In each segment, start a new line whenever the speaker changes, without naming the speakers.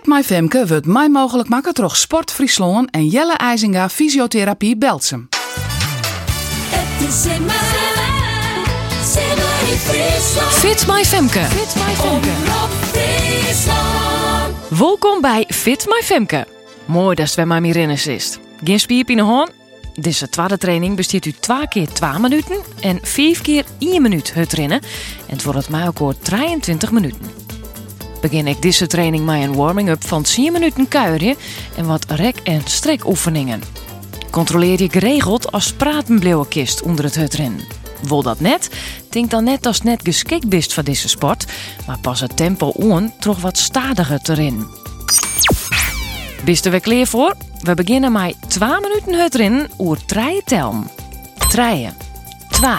Fit My Femke wordt mij mogelijk maken door Sport Friesland en Jelle IJzinga Fysiotherapie Belsum.
Het is in.
Fit My Femke.
Fit My Friesland.
Welkom bij Fit My Femke. Mooi dat het bij mij Mirinnes is. Geen spierp in de. Deze tweede training bestaat u twee keer 2 minuten en vijf keer 1 minuut het rennen. En het wordt mij ook al 23 minuten. Begin ik deze training met een warming-up van 10 minuten kuieren en wat rek- en strekoefeningen. Controleer je geregeld als praten kist onder het hutrennen. Wil dat net? Denk dan net als net geschikt bist voor deze sport, maar pas het tempo aan toch wat stadiger rennen. Bist er weer voor? We beginnen met 2 minuten rennen oer 3 tellen. 3, 2,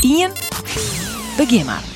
1, begin maar.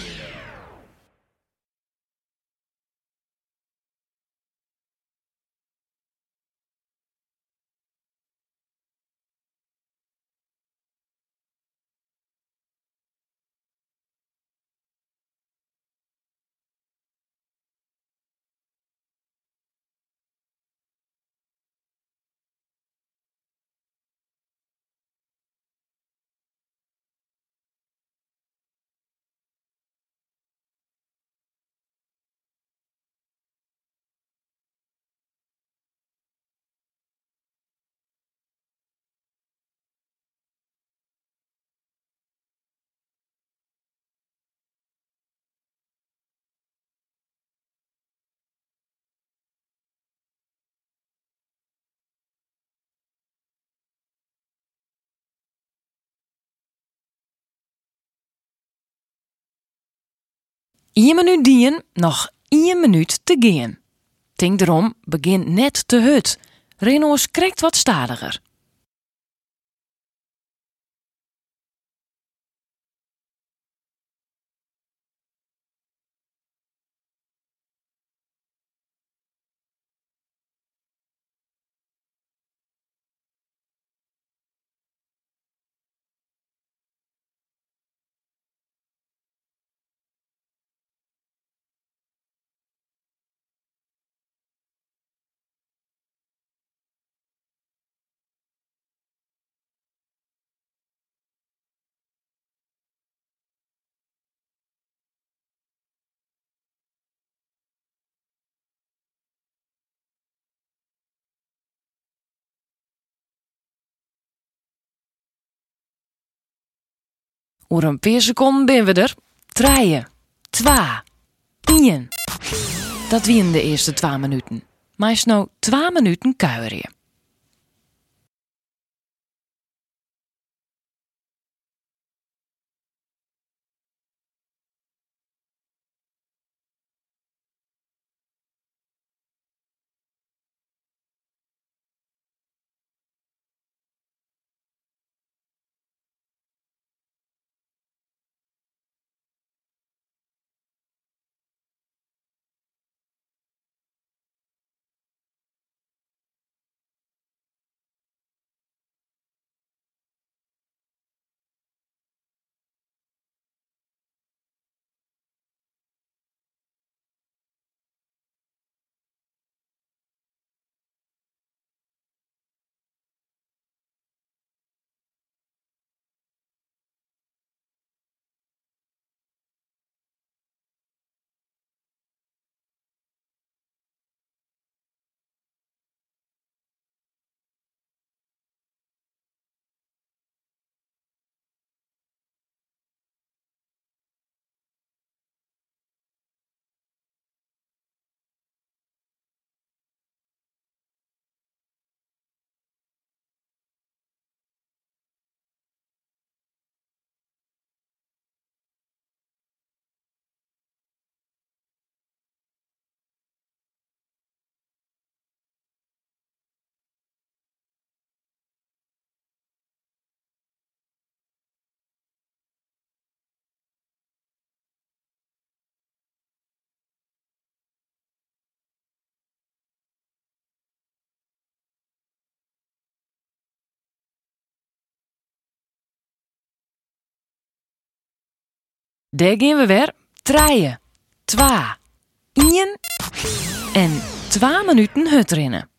Ien minuut dien, nog één minuut te gaan. Denk erom, begin net te hut. Renaults krijgt wat stadiger. Oer een paar seconden ben we er. Treien, twa, ien. Dat wien de eerste twee minuten. Maar is nou twee minuten kuieren. Daar gaan we weer. Treien, twa, ien en 2 minuten hut rinnen.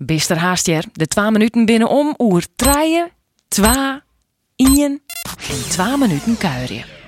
Bist er haast jer, de 2 minuten binnen om oer 3, 2, 1 en 2 minuten kuieren.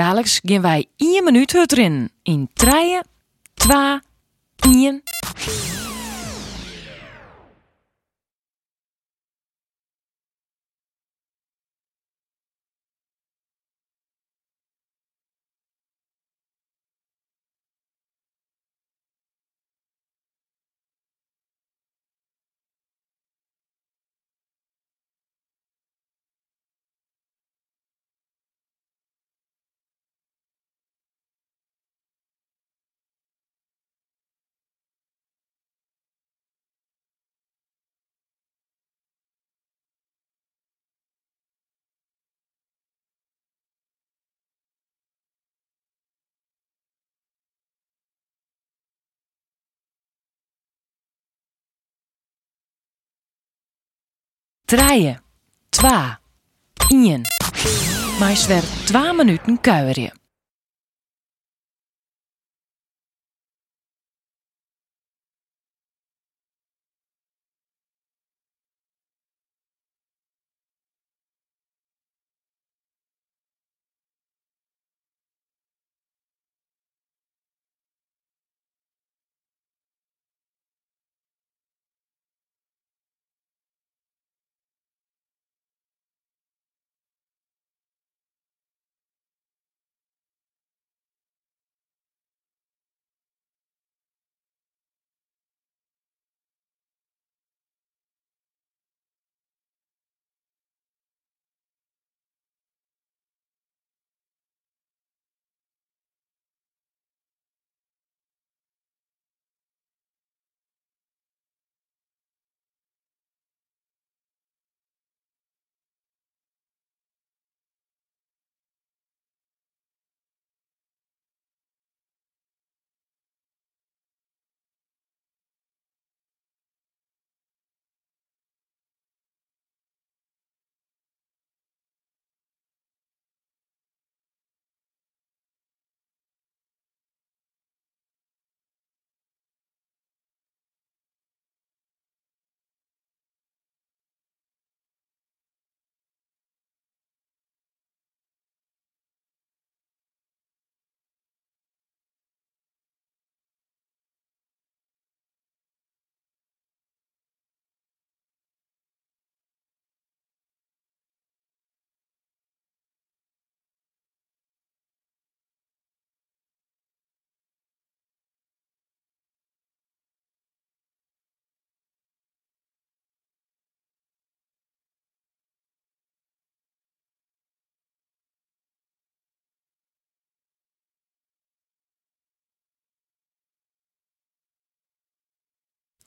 Dadelijks gaan wij 1 minuut rinnen. In 3, 2, 1. Trije, 2, 1. Maar zwer 2 minuten kuieren.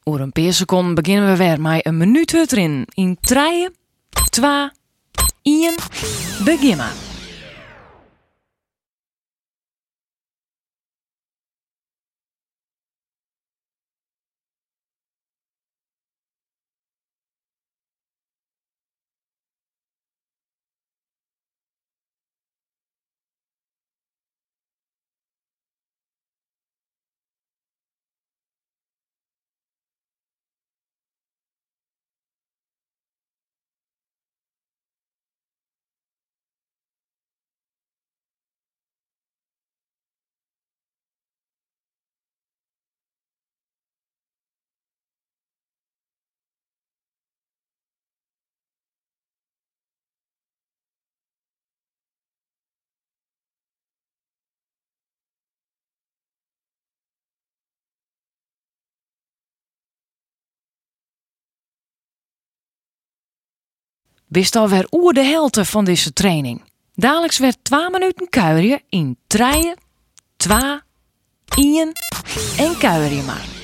Oer een paar seconden beginnen we weer met een minuut erin. In 3, 2, 1, begin maar. Wist alweer oer de helte van deze training. Dadelijks werd 2 minuten kuieren in 3, 2, 1 en kuieren maar.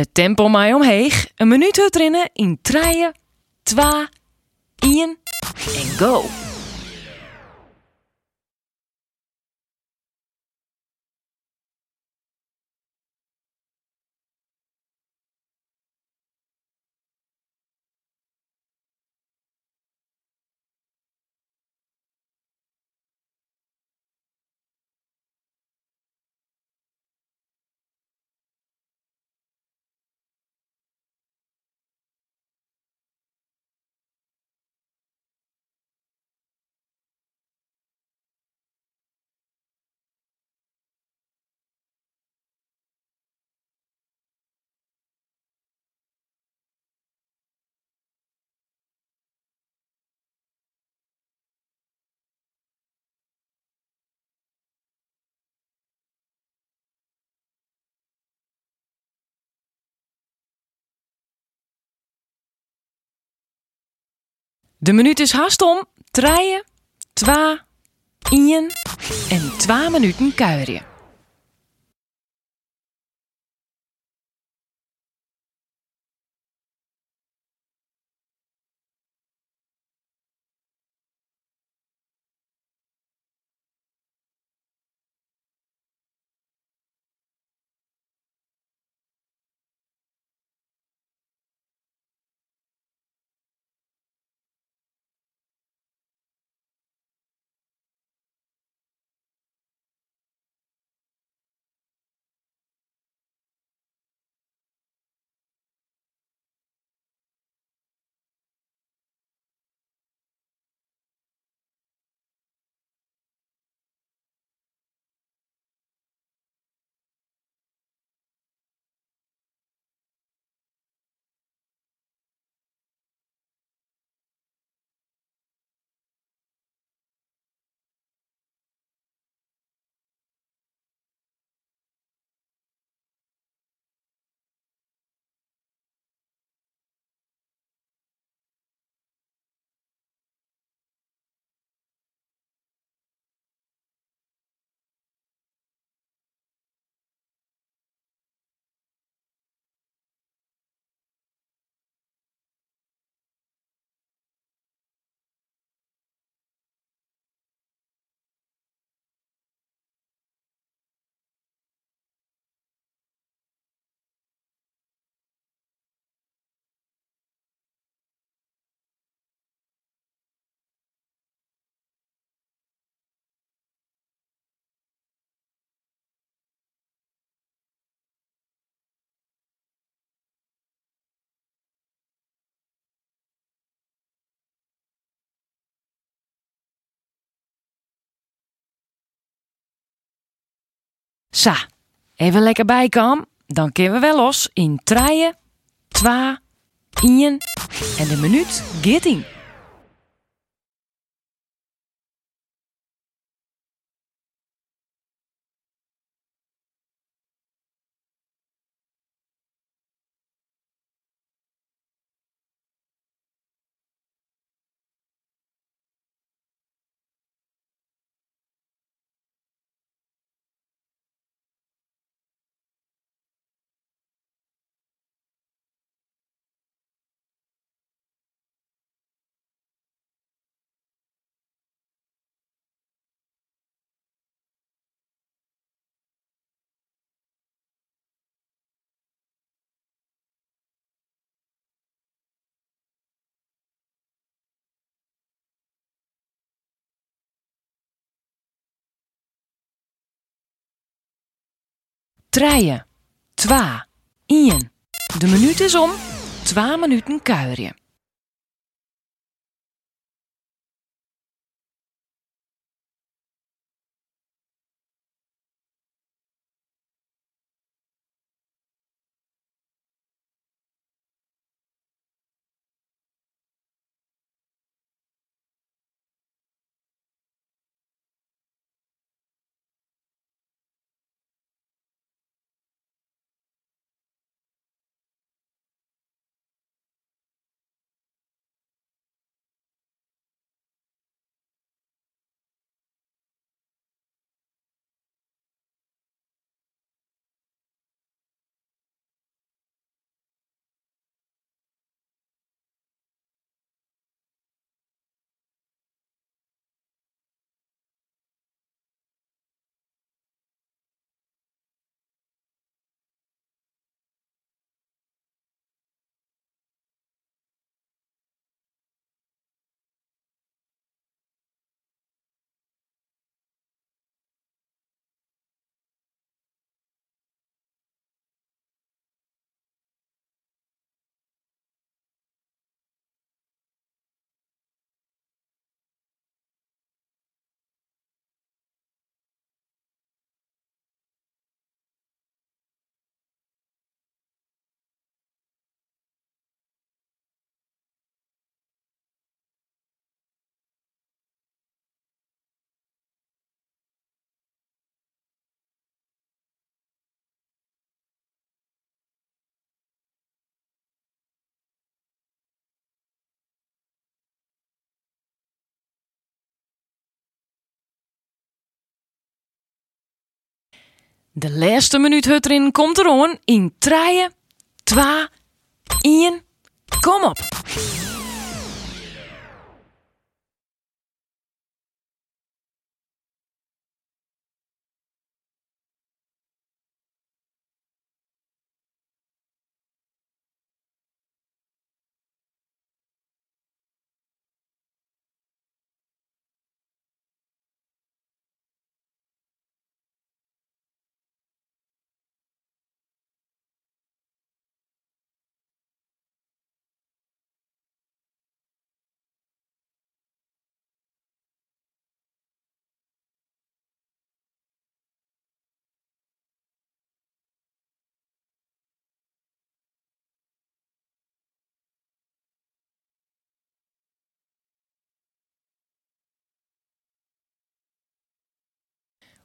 Het tempo mij omheeg. Een minuut erin in 3, 2, 1 en go. De minuut is haast om. 3, 2, 1 en 2 minuten kuieren. Sa, even lekker bijkomen. Dan kunnen we wel los in 3, 2, 1 en de minuut gaat Treien, 2, 1. De minuut is om. 2 minuten kuieren. De laatste minuut hut erin komt erom in 3, 2, 1. Kom op!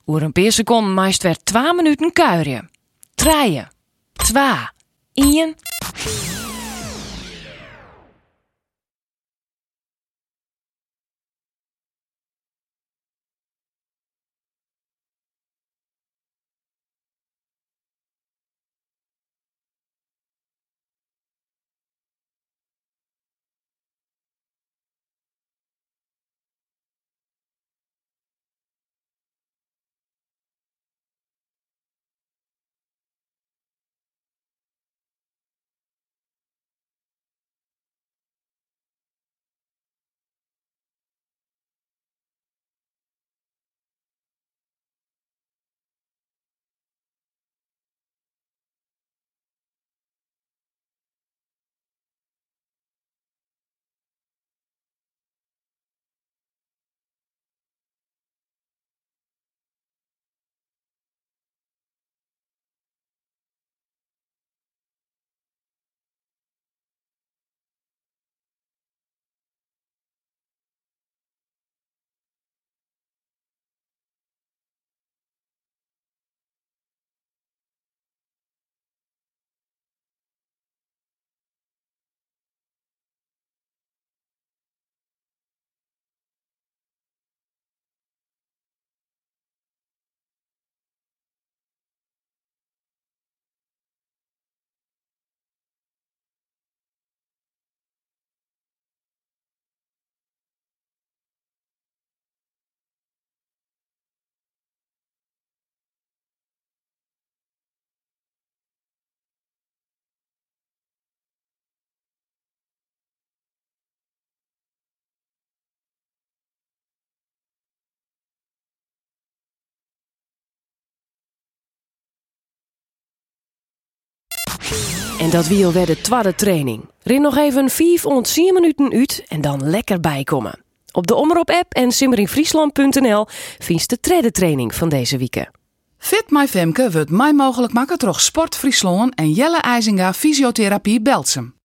Oer een paar seconden meest weer 2 minuten kuieren. 3, 2, 1. En dat wie alweer de tweede training. Rin nog even 5 ont 10 minuten uit en dan lekker bijkomen. Op de Omroep-app en simmerinfriesland.nl vind je de tweede training van deze week.
Fit My Femke wordt mij mogelijk maken door Sport Friesland en Jelle IJzinga Fysiotherapie Belsum.